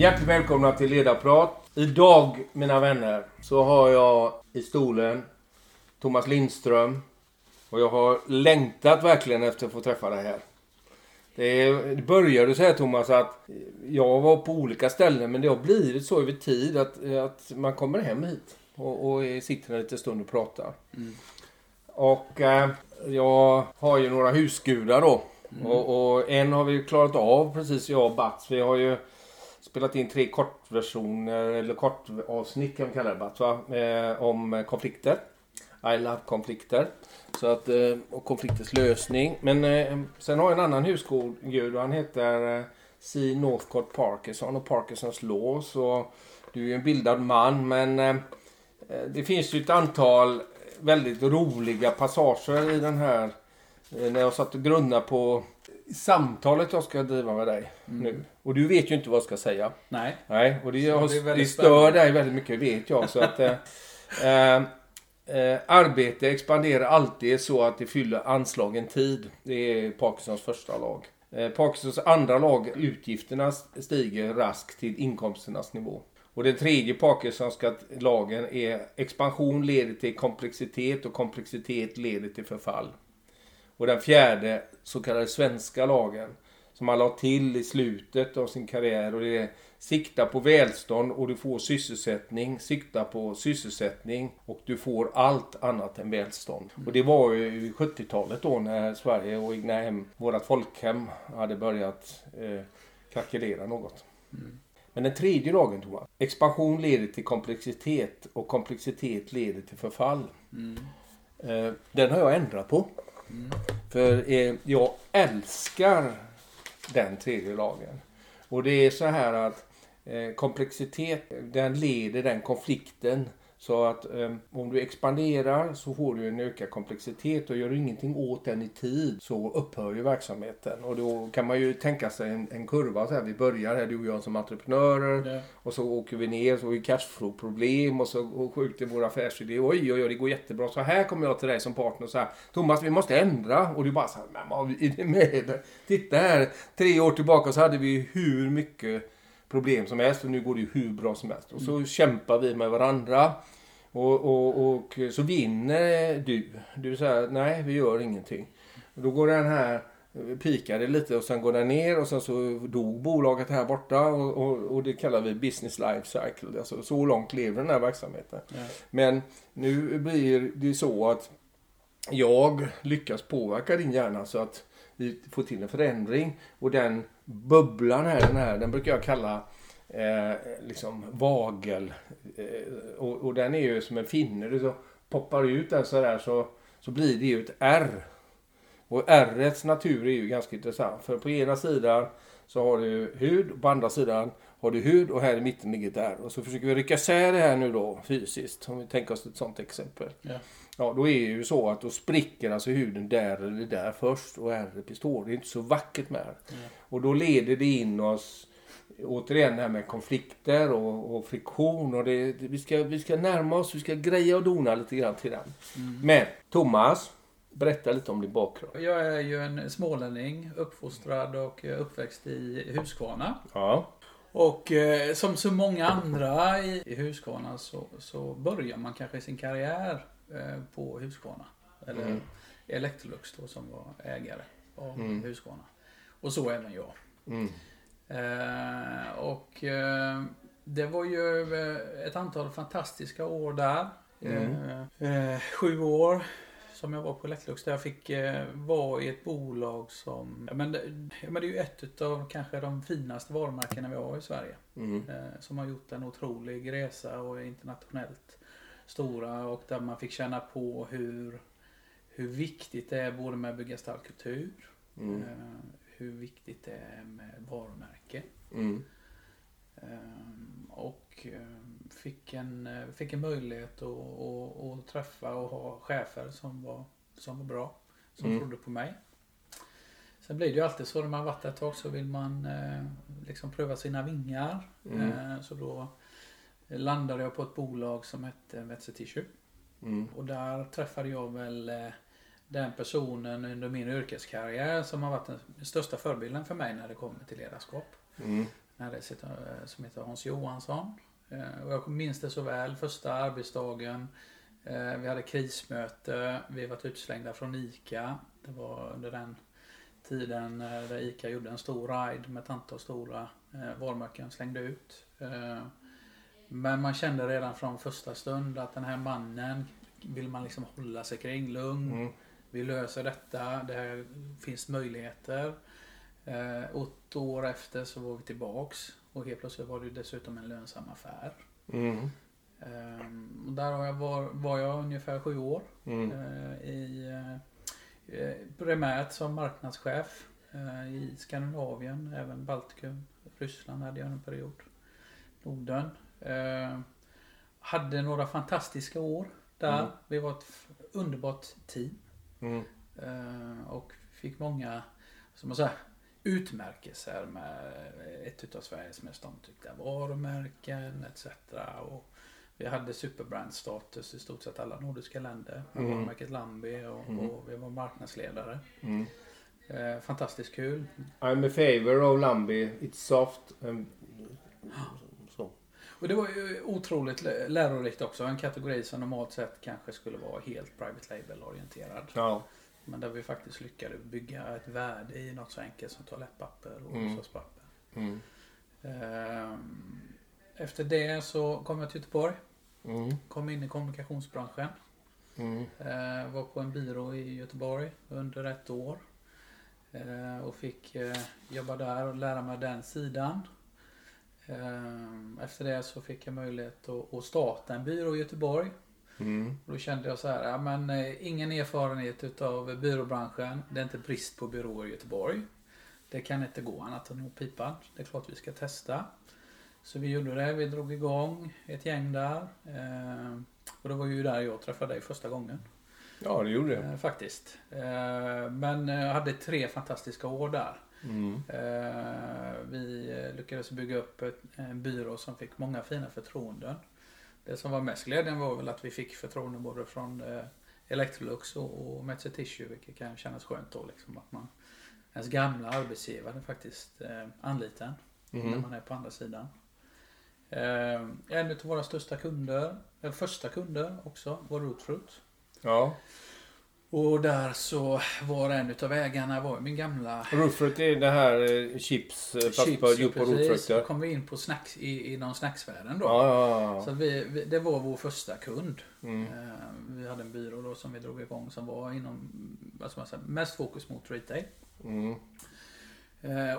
Hjärtligt välkomna till Ledarprat. Idag, mina vänner, så har jag i stolen Thomas Lindström. Och jag har längtat verkligen efter att få träffa dig här. Det, det började så här Thomas att jag var på olika ställen men det har blivit så över tid att, att man kommer hem hit och, och sitter en liten stund och pratar. Mm. Och eh, jag har ju några husgudar då. Mm. Och, och, en har vi klarat av precis jag och Bats. Vi har ju spelat in tre kortversioner, eller kortavsnitt kan vi kalla det bara, va? Eh, om konflikter. I love konflikter. Så att, eh, och konflikters lösning. Men eh, sen har jag en annan husgud och han heter eh, C. Northcott Parkinson och Parkinsons law. Så du är ju en bildad man men eh, eh, det finns ju ett antal väldigt roliga passager i den här eh, när jag satt och grunnade på samtalet jag ska driva med dig mm. nu. Och du vet ju inte vad jag ska säga. Nej. Nej, och det, jag, det, det stör dig väldigt mycket vet jag. Så att, eh, eh, eh, arbete expanderar alltid så att det fyller anslagen tid. Det är Parkinsons första lag. Eh, Parkinsons andra lag, utgifterna stiger raskt till inkomsternas nivå. Och den tredje Parkinsonska lagen är expansion leder till komplexitet och komplexitet leder till förfall. Och den fjärde så kallade svenska lagen som man la till i slutet av sin karriär och det är sikta på välstånd och du får sysselsättning, sikta på sysselsättning och du får allt annat än välstånd. Mm. Och det var ju 70-talet då när Sverige och Egnahem, vårat folkhem, hade börjat eh, krackelera något. Mm. Men den tredje lagen Thomas. Expansion leder till komplexitet och komplexitet leder till förfall. Mm. Eh, den har jag ändrat på. Mm. För eh, jag älskar den tredje lagen. Och det är så här att eh, komplexitet, den leder den konflikten så att um, om du expanderar så får du en ökad komplexitet och gör du ingenting åt den i tid så upphör ju verksamheten. Och då kan man ju tänka sig en, en kurva så här. Vi börjar här du och jag som entreprenörer ja. och så åker vi ner så har vi cashflow-problem och så skjuter vår affärsidé. Oj, oj, oj, det går jättebra. Så här kommer jag till dig som partner och så här. Thomas, vi måste ändra. Och du bara så här, men vad är det med Titta här, tre år tillbaka så hade vi hur mycket problem som helst och nu går det ju hur bra som helst. Och så mm. kämpar vi med varandra. Och, och, och så vinner du. Du säger nej vi gör ingenting. Och då går den här pikade lite och sen går den ner och sen så dog bolaget här borta och, och, och det kallar vi business life cycle. Alltså så långt lever den här verksamheten. Ja. Men nu blir det så att jag lyckas påverka din hjärna så att vi får till en förändring och den bubblan här, den här, den brukar jag kalla eh, liksom vagel. Eh, och, och, den är ju som en finne. Du så poppar ut den sådär så, så blir det ju ett R. Och Rets natur är ju ganska intressant. För på ena sidan så har du hud och på andra sidan har du hud och här i mitten ligger ett R. Och så försöker vi rycka isär det här nu då fysiskt. Om vi tänker oss ett sånt exempel. Ja. ja, då är det ju så att då spricker alltså huden där eller där först och R består. Det är inte så vackert med Ja. Och då leder det in oss återigen det här med konflikter och, och friktion. Och det, vi, ska, vi ska närma oss, vi ska greja och dona lite grann till den. Mm. Men Thomas, berätta lite om din bakgrund. Jag är ju en smålänning, uppfostrad och uppväxt i Huskvarna. Ja. Och eh, som så många andra i, i Huskvarna så, så börjar man kanske sin karriär eh, på Huskvarna. Eller mm. Electrolux då som var ägare av mm. Huskvarna. Och så även jag. Mm. Eh, och eh, det var ju eh, ett antal fantastiska år där. Mm. sju år som jag var på Electrolux där jag fick vara i ett bolag som, men det, men det är ju ett av kanske de finaste varumärkena vi har i Sverige. Mm. som har gjort en otrolig resa och är internationellt stora och där man fick känna på hur, hur viktigt det är både med att bygga stark kultur, mm hur viktigt det är med varumärke. Mm. Um, och um, fick, en, fick en möjlighet att, att, att, träffa och ha chefer som var, som var bra. Som mm. trodde på mig. Sen blir det ju alltid så när man varit ett tag så vill man eh, liksom pröva sina vingar. Mm. Eh, så då landade jag på ett bolag som hette Vetse Tissue. Mm. Och där träffade jag väl eh, den personen under min yrkeskarriär som har varit den största förebilden för mig när det kommer till ledarskap. Mm. som heter Hans Johansson. Och jag minns det så väl, första arbetsdagen. Vi hade krismöte, vi var utslängda från ICA. Det var under den tiden där ICA gjorde en stor ride med ett antal stora varumärken slängde ut. Men man kände redan från första stund att den här mannen vill man liksom hålla sig kring. Lugn. Mm. Vi löser detta. Det här finns möjligheter. Eh, åtta år efter så var vi tillbaks. Och helt plötsligt var det dessutom en lönsam affär. Mm. Eh, och där var jag, var, var jag ungefär sju år. Mm. Eh, i, eh, primärt som marknadschef eh, i Skandinavien, även Baltikum, Ryssland hade jag en period. Norden. Eh, hade några fantastiska år där. Mm. Vi var ett underbart team. Mm. Eh, och fick många, som man säger, utmärkelser med ett utav Sveriges mest omtyckta varumärken etc. Och vi hade superbrandstatus i stort sett alla nordiska länder. Mm. Varumärket Lambi och, mm. och, vi var marknadsledare. Mm. Eh, fantastiskt kul. I'm a favor of Lambi. It's soft. Um, och det var ju otroligt lärorikt också. En kategori som normalt sett kanske skulle vara helt private label orienterad. Ja. Men där vi faktiskt lyckades bygga ett värde i något så enkelt som toalettpapper och mm. hushållspapper. Mm. Ehm, efter det så kom jag till Göteborg. Mm. Kom in i kommunikationsbranschen. Mm. Ehm, var på en byrå i Göteborg under ett år. Ehm, och fick eh, jobba där och lära mig den sidan. Efter det så fick jag möjlighet att starta en byrå i Göteborg. Mm. då kände jag så här, ja, men eh, ingen erfarenhet utav byråbranschen. Det är inte brist på byråer i Göteborg. Det kan inte gå annat än att pipa. Det är klart vi ska testa. Så vi gjorde det. Vi drog igång ett gäng där. Ehm, och det var ju där jag träffade dig första gången. Ja, det gjorde jag. Eh, faktiskt. Men jag hade tre fantastiska år där. Mm. Vi lyckades bygga upp en byrå som fick många fina förtroenden. Det som var mest glädjande var väl att vi fick förtroenden både från eh, Electrolux och Metzer Tissue vilket kan kännas skönt då liksom att man ens gamla arbetsgivare faktiskt eh, anlitar en mm. när man är på andra sidan. En av våra största kunder, eller första kunder också, var Rootfruit. Ja. Och där så var en utav ägarna var min gamla... Rootfruit är det här eh, chips eh, fast chips, på, ja, på rotfrukter. Så kom vi in på snacks, i, inom snacksvärlden då. Ja, ja, ja. Så vi, vi, det var vår första kund. Mm. Uh, vi hade en byrå då som vi drog igång som var inom, vad ska man säga, mest fokus mot retail. Mm.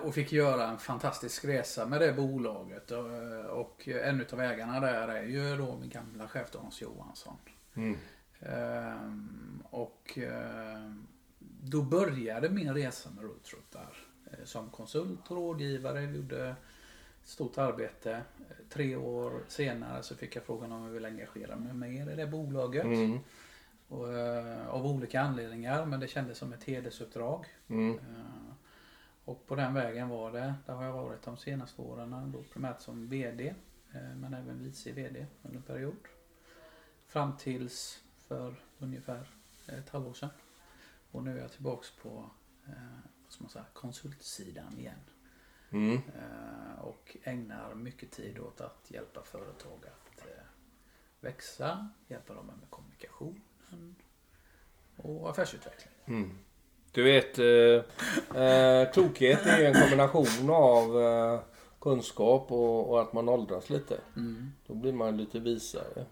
Och fick göra en fantastisk resa med det bolaget. Uh, och en utav ägarna där är ju då min gamla chef Hans Johansson. Mm. Ehm, och ehm, då började min resa med Roadtrot där. Eh, som konsult och rådgivare. Vi gjorde stort arbete. Tre år senare så fick jag frågan om jag ville engagera mig mer i det bolaget. Mm. Och, eh, av olika anledningar men det kändes som ett hedersuppdrag. Mm. Uh, och på den vägen var det. Där har jag varit de senaste åren. Då primärt som VD. Men även vice VD under en period. Fram tills för ungefär ett halvår sedan. Och nu är jag tillbaks på eh, vad ska man säga, konsultsidan igen. Mm. Eh, och ägnar mycket tid åt att hjälpa företag att eh, växa, hjälpa dem med kommunikationen och affärsutveckling. Mm. Du vet, eh, eh, klokhet är en kombination av eh, kunskap och, och, att man åldras lite. Mm. Då blir man lite visare.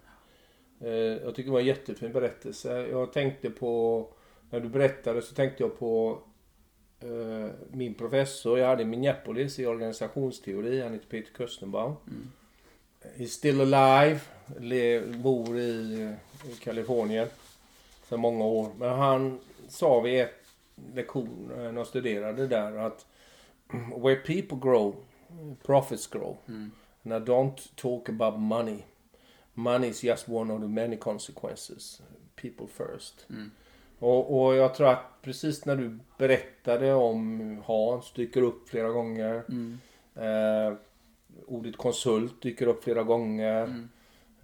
Eh, jag tycker det var en jättefin berättelse. Jag tänkte på, när du berättade så tänkte jag på uh, min professor jag hade i Minneapolis i organisationsteori. Han heter Peter Köstenbaum. Mm. He's still alive. Bor i, i Kalifornien sedan många år. Men han sa vid ett lektion när jag studerade där att Where people grow, profits grow. Mm. And I don't talk about money money is just one of the many consequences. People first. Mm. Och, och, jag tror att precis när du berättade om Hans dyker upp flera gånger. Mm. Eh, ordet konsult dyker upp flera gånger. Mm.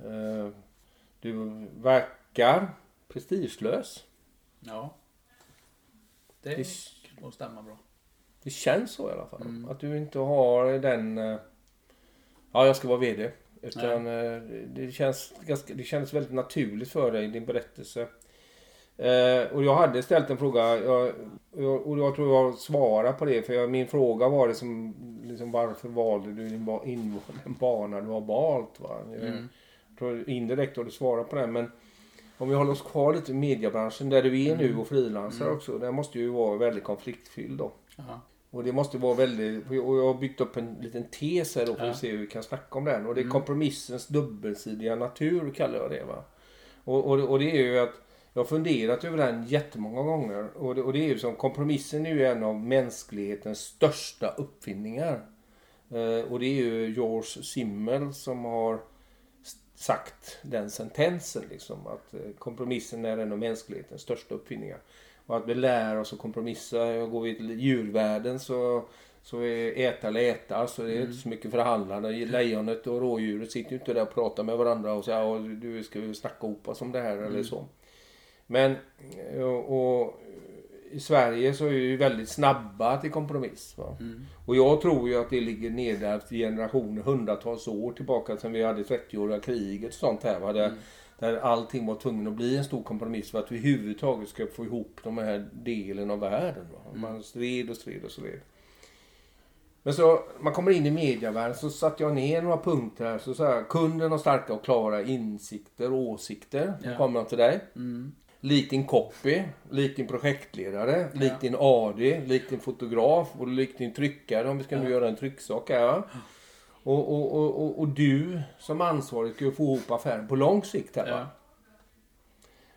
Eh, du verkar prestigelös. Ja. Det, det nog stämma bra. Det känns så i alla fall. Mm. Att du inte har den... Eh, Ja, jag ska vara VD. Utan eh, det, känns ganska, det kändes väldigt naturligt för dig, din berättelse. Eh, och jag hade ställt en fråga jag, jag, och jag tror jag svarar på det. För jag, min fråga var liksom, liksom varför valde du din ba, in, den bana du har valt? Va? Jag, mm. tror indirekt har du svarat på det. Men om vi håller oss kvar lite i mediebranschen där du är mm. nu och frilansar mm. också. Den måste ju vara väldigt konfliktfylld då. Aha. Och det måste vara väldigt, och jag har byggt upp en liten tes här då för ja. att se hur vi kan snacka om den. Och det är mm. kompromissens dubbelsidiga natur kallar jag det va. Och, och, och det är ju att jag har funderat över den jättemånga gånger. Och det, och det är ju som kompromissen är ju en av mänsklighetens största uppfinningar. Eh, och det är ju George Simmel som har sagt den sentensen liksom. Att eh, kompromissen är en av mänsklighetens största uppfinningar. Och att vi lär oss att kompromissa. Går vi till djurvärlden så, så är äta eller äta. Så det är mm. inte så mycket förhandlande. Lejonet och rådjuret sitter ju inte där och pratar med varandra och säger att du ska vi snacka ihop oss om det här mm. eller så. Men och, och, i Sverige så är vi väldigt snabba till kompromiss. Mm. Och jag tror ju att det ligger nedärvt i generationer, hundratals år tillbaka sedan vi hade 30-åriga kriget och sånt här. Va? Där, mm. där allting var tvungen att bli en stor kompromiss för att vi överhuvudtaget ska få ihop de här delen av världen. Va? Mm. Man stred och stred och stred. Men så man kommer in i medievärlden så satte jag ner några punkter här. Så, så här, kunden har starka och klara insikter och åsikter. Ja. Kommer han till dig. Mm. Lik din copy, lik din projektledare, ja. lik din AD, lik din fotograf och lik din tryckare om vi ska ja. nu göra en trycksak här. Och, och, och, och, du som ansvarig ska få ihop affären på lång sikt här ja.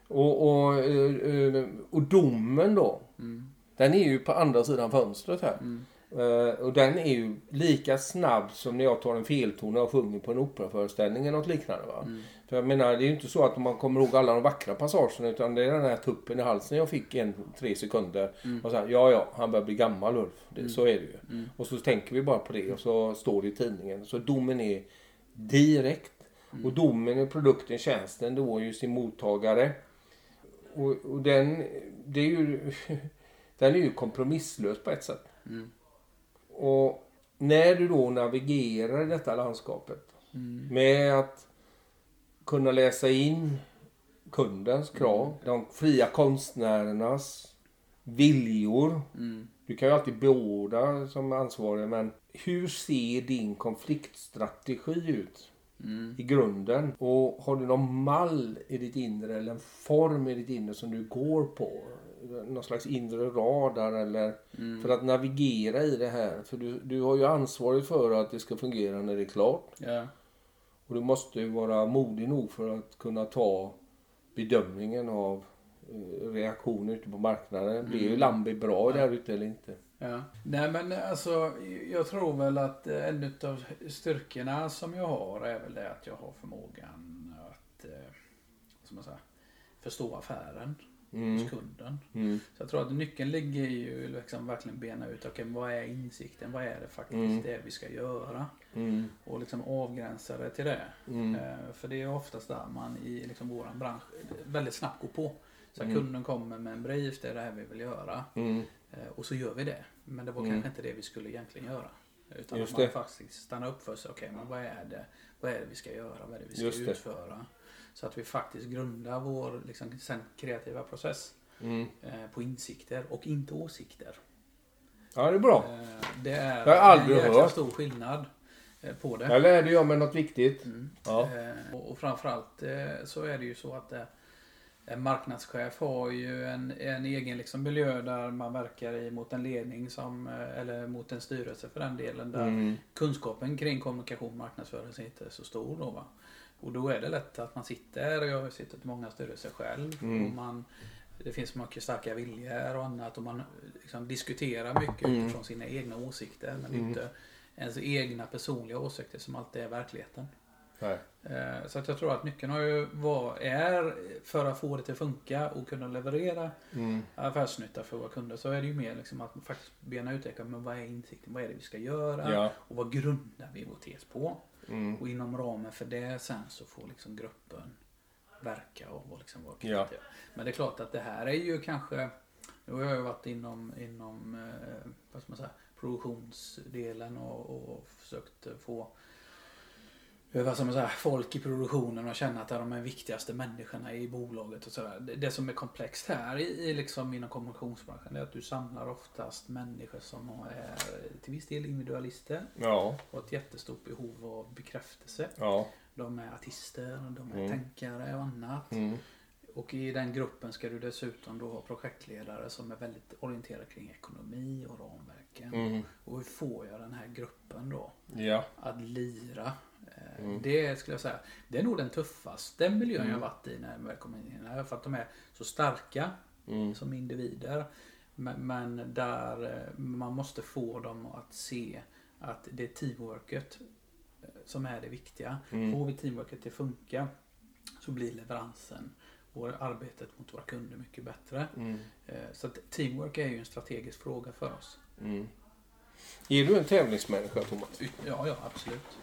Och, och, eh, eh, och domen då. Mm. Den är ju på andra sidan fönstret här. Mm. Uh, och den är ju lika snabb som när jag tar en felton och sjunger på en operaföreställning eller något liknande. Va? Mm. För jag menar, det är ju inte så att man kommer ihåg alla de vackra passagerna utan det är den här tuppen i halsen jag fick en, tre sekunder. Mm. Och sen, ja ja, han börjar bli gammal Ulf. Det, mm. Så är det ju. Mm. Och så tänker vi bara på det och så står det i tidningen. Så domen är direkt. Mm. Och domen i produkten, tjänsten, då är ju sin mottagare. Och, och den, det är ju, den är ju kompromisslös på ett sätt. Mm. Och när du då navigerar i detta landskapet mm. med att kunna läsa in kundens krav, mm. de fria konstnärernas viljor. Mm. Du kan ju alltid beordra som ansvarig men hur ser din konfliktstrategi ut? Mm. I grunden. Och har du någon mall i ditt inre eller en form i ditt inre som du går på? någon slags inre radar eller mm. för att navigera i det här. För du, du har ju ansvaret för att det ska fungera när det är klart. Ja. Och du måste vara modig nog för att kunna ta bedömningen av eh, reaktioner ute på marknaden. Mm. Blir ju Lambi bra där ute eller inte? Ja. Nej men alltså jag tror väl att en av styrkorna som jag har är väl det att jag har förmågan att eh, som man säger, förstå affären mm. hos kunden. Mm. Så jag tror att nyckeln ligger ju liksom verkligen bena ut, okay, vad är insikten? Vad är det faktiskt mm. det vi ska göra? Mm. Och liksom avgränsa det till det. Mm. Eh, för det är oftast där man i liksom våran bransch väldigt snabbt går på. Så mm. kunden kommer med en brief, det är det här vi vill göra. Eh, och så gör vi det. Men det var kanske inte det vi skulle egentligen göra. Utan Just att man det. faktiskt stannar upp för sig. Okej, okay, men vad är det? Vad är det vi ska göra? Vad är det vi ska Just utföra? Det. Så att vi faktiskt grundar vår liksom, sen kreativa process mm. eh, på insikter och inte åsikter. Ja, det är bra. Eh, det är jag har aldrig en jäkla hört. stor skillnad eh, på det. Jag lärde jag mig något viktigt. Mm. Ja. Och, och framförallt så är det ju så att en marknadschef har ju en, en egen liksom miljö där man verkar i mot en ledning som, eller mot en styrelse för den delen. Där mm. kunskapen kring kommunikation och marknadsföring inte är så stor. Då, va? Och då är det lätt att man sitter, och jag har suttit i många styrelser själv. Mm. Och man, det finns mycket starka viljor och annat och man liksom diskuterar mycket mm. utifrån sina egna åsikter. Men mm. inte ens egna personliga åsikter som alltid är verkligheten. Nej. Eh, så att jag tror att nyckeln har ju var, är för att få det att funka och kunna leverera mm. affärsnytta för våra kunder så är det ju mer liksom att faktiskt bena ut men vad är insikten, vad är det vi ska göra ja. och vad grundar vi vår tes på. Mm. Och inom ramen för det sen så får liksom gruppen verka och liksom vara. Ja. Men det är klart att det här är ju kanske, nu har jag ju varit inom, inom eh, vad ska man säga, produktionsdelen och, och försökt få vad som säga, folk i produktionen och känna att det är de viktigaste människorna i bolaget och sådär. Det, det som är komplext här i, i liksom inom kommunikationsbranschen är att du samlar oftast människor som är till viss del individualister. Ja. Och ett jättestort behov av bekräftelse. Ja. De är artister, de är Mm. tänkare och annat. Mm. Och i den gruppen ska du dessutom då ha projektledare som är väldigt orienterade kring ekonomi och ramverken. Mm. Och hur får jag den här gruppen då Ja. att lira? Mm. Det skulle jag säga, det är nog den tuffaste miljön jag Mm. varit i när jag väl kom in här. För att de är så starka Mm. som individer. Men, men där eh, man måste få dem att se att det är teamworket eh, som är det viktiga. Mm. Får vi teamworket att funka så blir leveransen och arbetet mot våra kunder mycket bättre. Mm. Eh, Så att teamwork är ju en strategisk fråga för oss. Mm. Är du en tävlingsmänniska Thomas? Ja, ja absolut.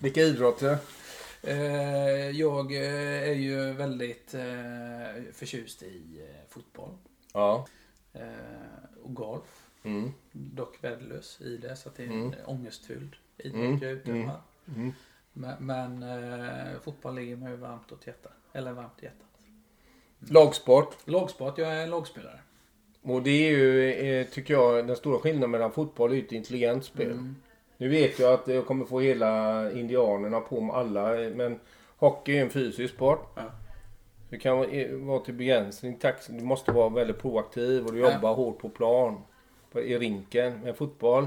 Vilka idrotter? Eh, Jag eh, är ju väldigt eh, förtjust i fotboll Ja. och golf. Mm. Dock värdelös i det så att det är en Mm. ångestfylld idrott Mm, jag utövar. mm. Mm. Men, men eh, fotboll ligger mig varmt åt hjärtat. Eller varmt i hjärtat. Lagsport. Lagsport, jag är lagspelare. Och det är ju, tycker jag, den stora skillnaden mellan fotboll och ett intelligent spel. Mm. Nu vet jag att jag kommer få hela indianerna på med alla, men hockey är en fysisk sport. Ja. Du kan vara- eh, till begränsning. Du måste vara väldigt proaktiv och du Ja. jobbar hårt på plan. I rinken. Med fotboll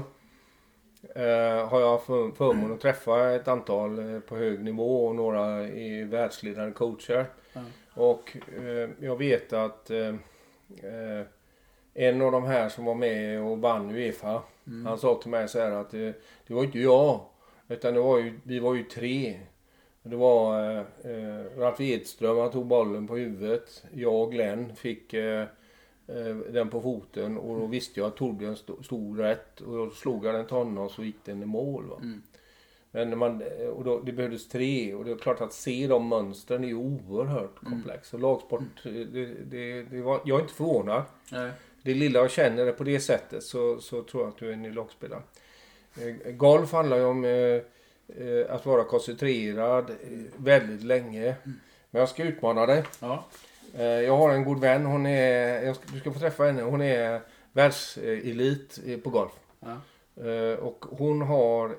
eh, har jag för, förmånen att träffa ett antal eh, på hög nivå och några i världsledande coacher. Ja. Och eh, jag vet att eh, eh, en av de här som var med och vann Uefa. Mm. Han sa till mig så här att eh, det var inte jag. Utan det var ju, vi var ju tre. Det var eh, eh, Ralf Edström, han tog bollen på huvudet. Jag och Glenn fick eh, eh, den på foten och då visste jag att Torbjörn stod, stod rätt. Och då slog jag den till honom så gick den i mål. Va? Mm. Men man, och då, det behövdes tre och det är klart att se de mönstren är oerhört Mm. komplext. Och lagsport, det, det, det var, jag är inte förvånad. Nej. Det lilla jag känner det på det sättet så, så tror jag att du är en lagspelare. Eh, golf handlar ju om eh, eh, att vara koncentrerad väldigt länge. Men jag ska utmana dig. Ja. Jag har en god vän. Hon är, du ska få träffa henne. Hon är världselit på golf. Ja. Och hon har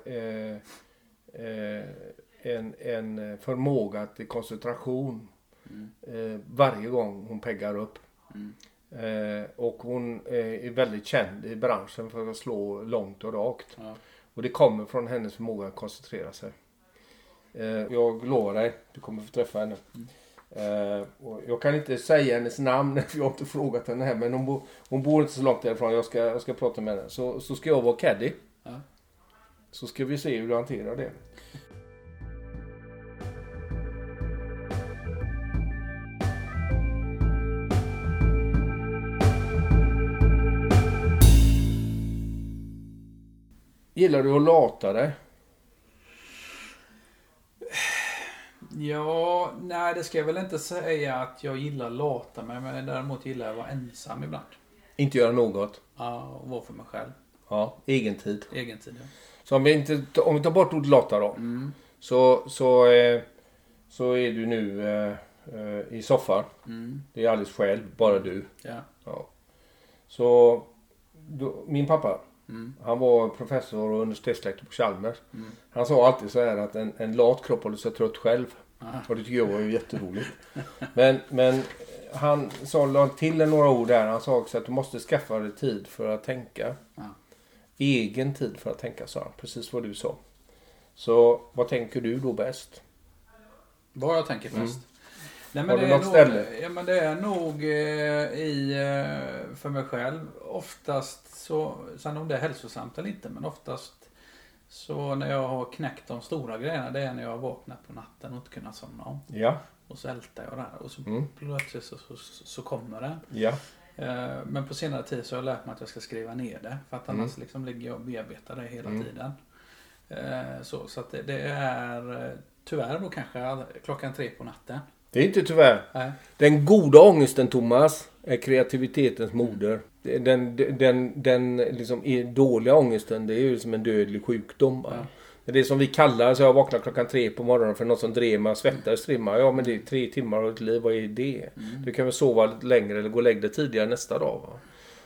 en, en förmåga till koncentration Mm. varje gång hon peggar upp. Mm. Eh, och hon eh, är väldigt känd i branschen för att slå långt och rakt. Ja. Och det kommer från hennes förmåga att koncentrera sig. Eh, jag lovar dig, du kommer få träffa henne. Och jag kan inte säga hennes namn för jag har inte frågat henne här. Men hon, bo, hon bor inte så långt därifrån. Jag ska, jag ska prata med henne. Så, så ska jag vara caddy. Ja. Så ska vi se hur du hanterar det. Gillar du att lata dig? Ja, nej det ska jag väl inte säga att jag gillar lata mig, men däremot gillar jag att vara ensam ibland. Inte göra något? Ja, och vara för mig själv. Ja, egen tid. Egen tid. ja. Så om vi, inte, om vi tar bort ordet lata då. Mm. Så, så, eh, så är du nu eh, eh, i soffan. Mm. Det är alldeles själv, bara du. Ja. Ja. Så då, min pappa, Mm. han var professor och universitetslektor på Chalmers. Mm. Han sa alltid så här att en, en lat kropp håller sig trött själv. Aha. Och det tycker jag var ju jätteroligt. Men, men han sa, la till några ord där. Han sa också att du måste skaffa dig tid för att tänka. Ja. Egen tid för att tänka, sa han. Precis vad du sa. Så vad tänker du då bäst? Vad jag tänker mest. Nej, Mm. Har du något nog, ställe? Ja, men det är nog eh, i, eh, för mig själv, oftast så, sen om det är hälsosamt eller inte, men oftast så när jag har knäckt de stora grejerna, det är när jag har vaknat på natten och inte kunnat somna om. Ja. Och så ältar jag där och så Mm. plötsligt så, så, så kommer det. Ja. Eh, Men på senare tid så har jag lärt mig att jag ska skriva ner det. För att annars liksom ligger jag och bearbetar det hela Mm. tiden. Eh, Så, så att det, det är eh, tyvärr då kanske klockan tre på natten. Det är inte tyvärr. Nej. Den goda ångesten, Thomas, är kreativitetens moder. Den, den, den liksom är dåliga ångesten, det är ju som en dödlig sjukdom. va? Ja. det som vi kallar, så jag vaknar klockan tre på morgonen för något som drev mig, svettades strimma. Ja men det är tre timmar av ett liv, vad är det? Mm. Du kan väl sova lite längre eller gå och lägga dig tidigare nästa dag. Va?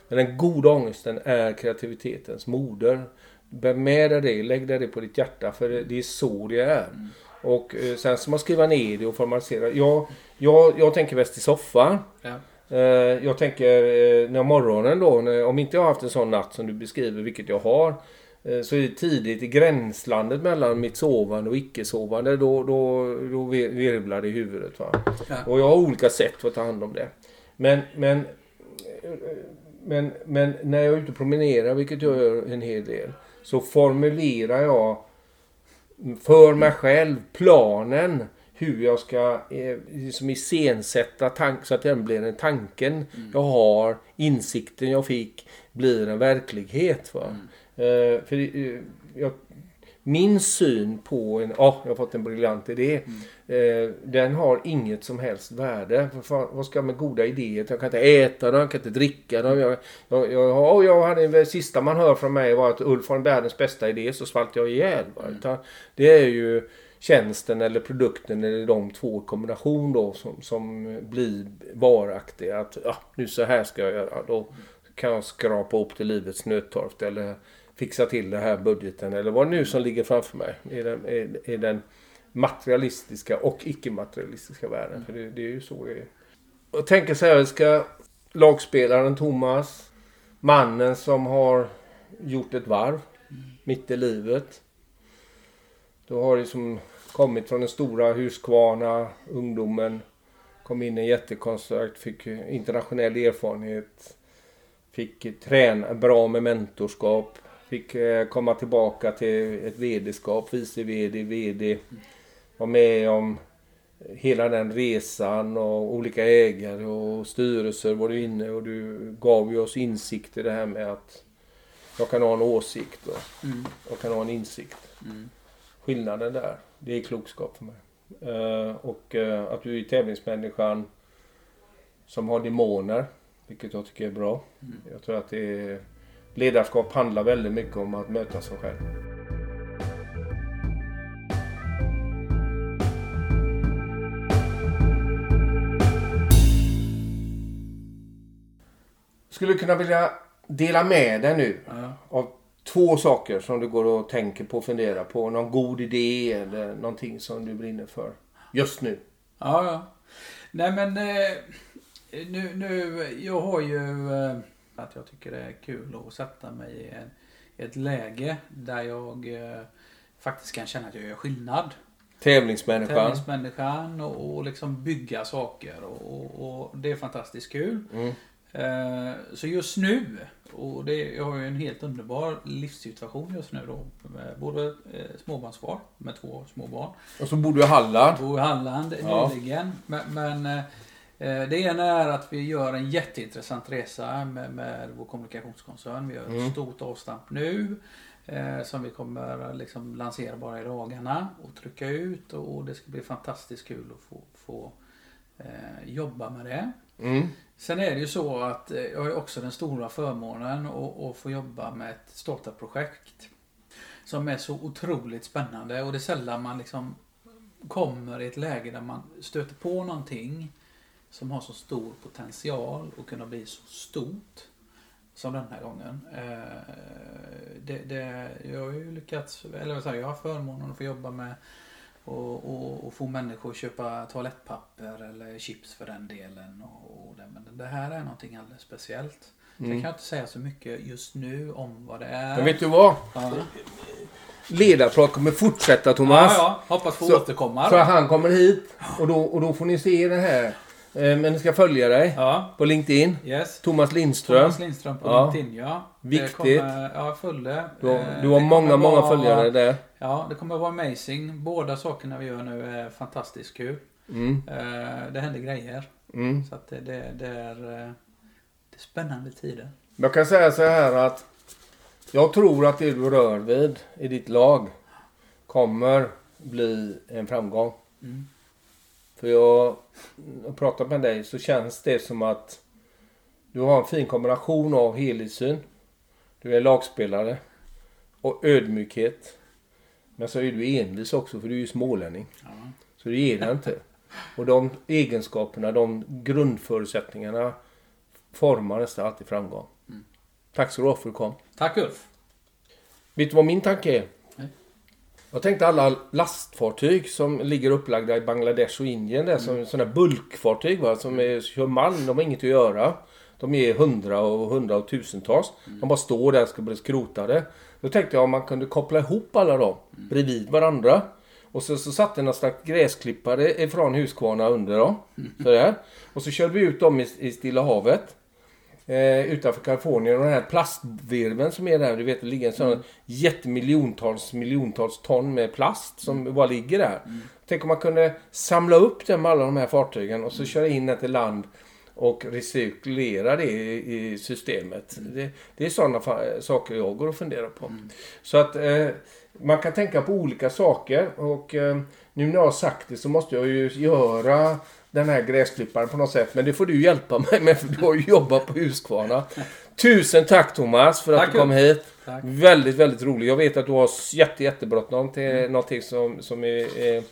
Men den goda ångesten är kreativitetens moder. Bär med dig det, lägg dig det på ditt hjärta för det, är så det är. Mm. Och eh, sen ska man skriva ner det och formalisera. Jag, jag, jag tänker bäst i soffan. Ja. Eh, jag tänker eh, när morgonen då, när, om inte jag har haft en sån natt som du beskriver, vilket jag har. Eh, så är det tidigt i gränslandet mellan mitt sovande och icke-sovande. Då, då, då virvlar det i huvudet. Va? Ja. Och jag har olika sätt för att ta hand om det. Men, men, men, men när jag är ute och promenerar, vilket jag gör en hel del. Så formulerar jag för mig själv planen hur jag ska eh, liksom iscensätta tank, så att den blir en tanken mm. jag har, insikten jag fick, blir en verklighet. Va? Mm. Eh, för, eh, jag, min syn på en, ja, oh, jag har fått en briljant idé. Mm. Eh, den har inget som helst värde. För fan, vad ska jag med goda idéer? Jag kan inte äta dem, jag kan inte dricka dem. Jag, jag, jag, oh, jag hade, det sista man hör från mig var att Ulf har världens bästa idé så svalt jag ihjäl. Mm. det är ju tjänsten eller produkten eller de två i kombination då som, som blir varaktiga. Att ja, nu så här ska jag göra. Då kan jag skrapa upp till livets nödtorft eller fixa till det här budgeten eller vad nu som ligger framför mig. I den, i, i den materialistiska och icke-materialistiska världen. För det, det, är ju så det är. Och tänker så här, ska lagspelaren Thomas, mannen som har gjort ett varv mitt i livet. Då har liksom kommit från den stora Huskvarna, ungdomen. Kom in i en jättekonstakt, fick internationell erfarenhet. Fick träna bra med mentorskap. Fick eh, komma tillbaka till ett vd-skap, vice vd, vd. Var med om hela den resan och olika ägare och styrelser var du inne och du gav ju oss insikt i det här med att jag kan ha en åsikt och mm. jag kan ha en insikt. Mm. Skillnaden där, det är klokskap för mig. Uh, och uh, att du är tävlingsmänniskan som har demoner, vilket jag tycker är bra. Mm. Jag tror att det är ledarskap handlar väldigt mycket om att möta sig själv. Skulle kunna vilja dela med dig nu ja. av två saker som du går och tänker på och funderar på. Någon god idé eller någonting som du brinner för just nu. Ja, ja. Nej men eh, nu, nu, jag har ju eh, att jag tycker det är kul att sätta mig i, en, i ett läge där jag eh, faktiskt kan känna att jag gör skillnad. Tävlingsmänniskan. Tävlingsmänniskan och, och liksom bygga saker och, och, och det är fantastiskt kul. Mm. Eh, så just nu, och det, jag har ju en helt underbar livssituation just nu då. Både eh, småbarnsfar med två små barn. Och så bor du i Halland. Bor i Halland ja. nyligen. Men, men Eh, det ena är att vi gör en jätteintressant resa med, med vår kommunikationskoncern. Vi gör ett mm. stort avstamp nu. Eh, som vi kommer liksom lansera bara i dagarna och trycka ut. Och det ska bli fantastiskt kul att få, få eh, jobba med det. Mm. Sen är det ju så att eh, jag har också den stora förmånen att, att få jobba med ett startup-projekt. Som är så otroligt spännande och det är sällan man liksom kommer i ett läge där man stöter på någonting som har så stor potential att kunna bli så stort som den här gången. Eh, det, det, jag har ju lyckats, eller säger jag, har förmånen att få jobba med och, och, och, få människor att köpa toalettpapper eller chips för den delen. Och, och det. Men det här är någonting alldeles speciellt. Mm. Sen kan jag inte säga så mycket just nu om vad det är. Men vet du vad? Ja. Ledarprat kommer fortsätta Thomas. Ja, ja. Hoppas få så, återkomma. Så han kommer hit och då, och då får ni se det här Eh, men ska följa dig ja. på LinkedIn. Yes. Thomas Lindström. Thomas Lindström på ja. LinkedIn ja. Viktigt. Kommer, ja, följde. Du har, du har många, många följare där. Ja, det kommer att vara amazing. Båda sakerna vi gör nu är fantastiskt kul. Mm. Eh, det händer grejer. Mm. Så att det, det, det, är, eh, det är spännande tider. Jag kan säga så här att jag tror att det du rör vid i ditt lag kommer bli en framgång. Mm. För jag har pratat med dig så känns det som att du har en fin kombination av helhetssyn. Du är lagspelare och ödmjukhet. Men så är du envis också för du är ju smålänning. Ja. Så du ger dig inte. Och de egenskaperna, de grundförutsättningarna formar nästan alltid framgång. Mm. Tack så du ha för att du kom. Tack Ulf. Vet du vad min tanke är? Jag tänkte alla lastfartyg som ligger upplagda i Bangladesh och Indien. Där, som sådana bulkfartyg va, som är, kör malm. De har inget att göra. De är hundra och hundra och tusentals. De bara står där och ska bli skrotade. Då tänkte jag om man kunde koppla ihop alla dem bredvid varandra. Och så, så satte någon slags gräsklippare ifrån Husqvarna under dem. Sådär. Och så körde vi ut dem i, i Stilla havet. Eh, utanför Kalifornien och den här plastvirveln som är där. Du vet det ligger en sån jättemiljontals miljontals ton med plast som bara ligger där. Tänk om man kunde samla upp den med alla de här fartygen och så köra in den till land och recirkulera det i, i systemet. Det, det är sådana saker jag går och funderar på. Så att eh, man kan tänka på olika saker och eh, nu när jag har sagt det så måste jag ju göra den här gräsklipparen på något sätt. Men det får du hjälpa mig med för du har ju jobbat på Husqvarna. Tusen tack Thomas för att Tack, du kom hit. Tack. Väldigt, väldigt roligt. Jag vet att du har jätte, jättebråttom till någonting som, som är, är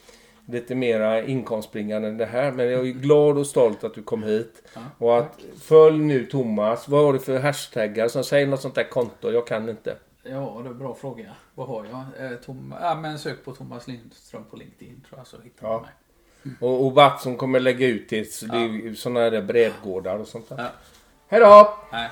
lite mera inkomstbringande än det här. Men jag är glad och stolt att du kom hit. Ja, och att följ nu Thomas. Vad har du för hashtaggar som säger något sånt där konto? Jag kan inte. Ja, det är en bra fråga. Vad har jag? Eh, Tom, ja, men sök på Thomas Lindström på LinkedIn tror jag så hittar Ja. man mig. Och, och Watson kommer lägga ut till sådana där brädgårdar och sånt där. Ja. Hej då! Nej.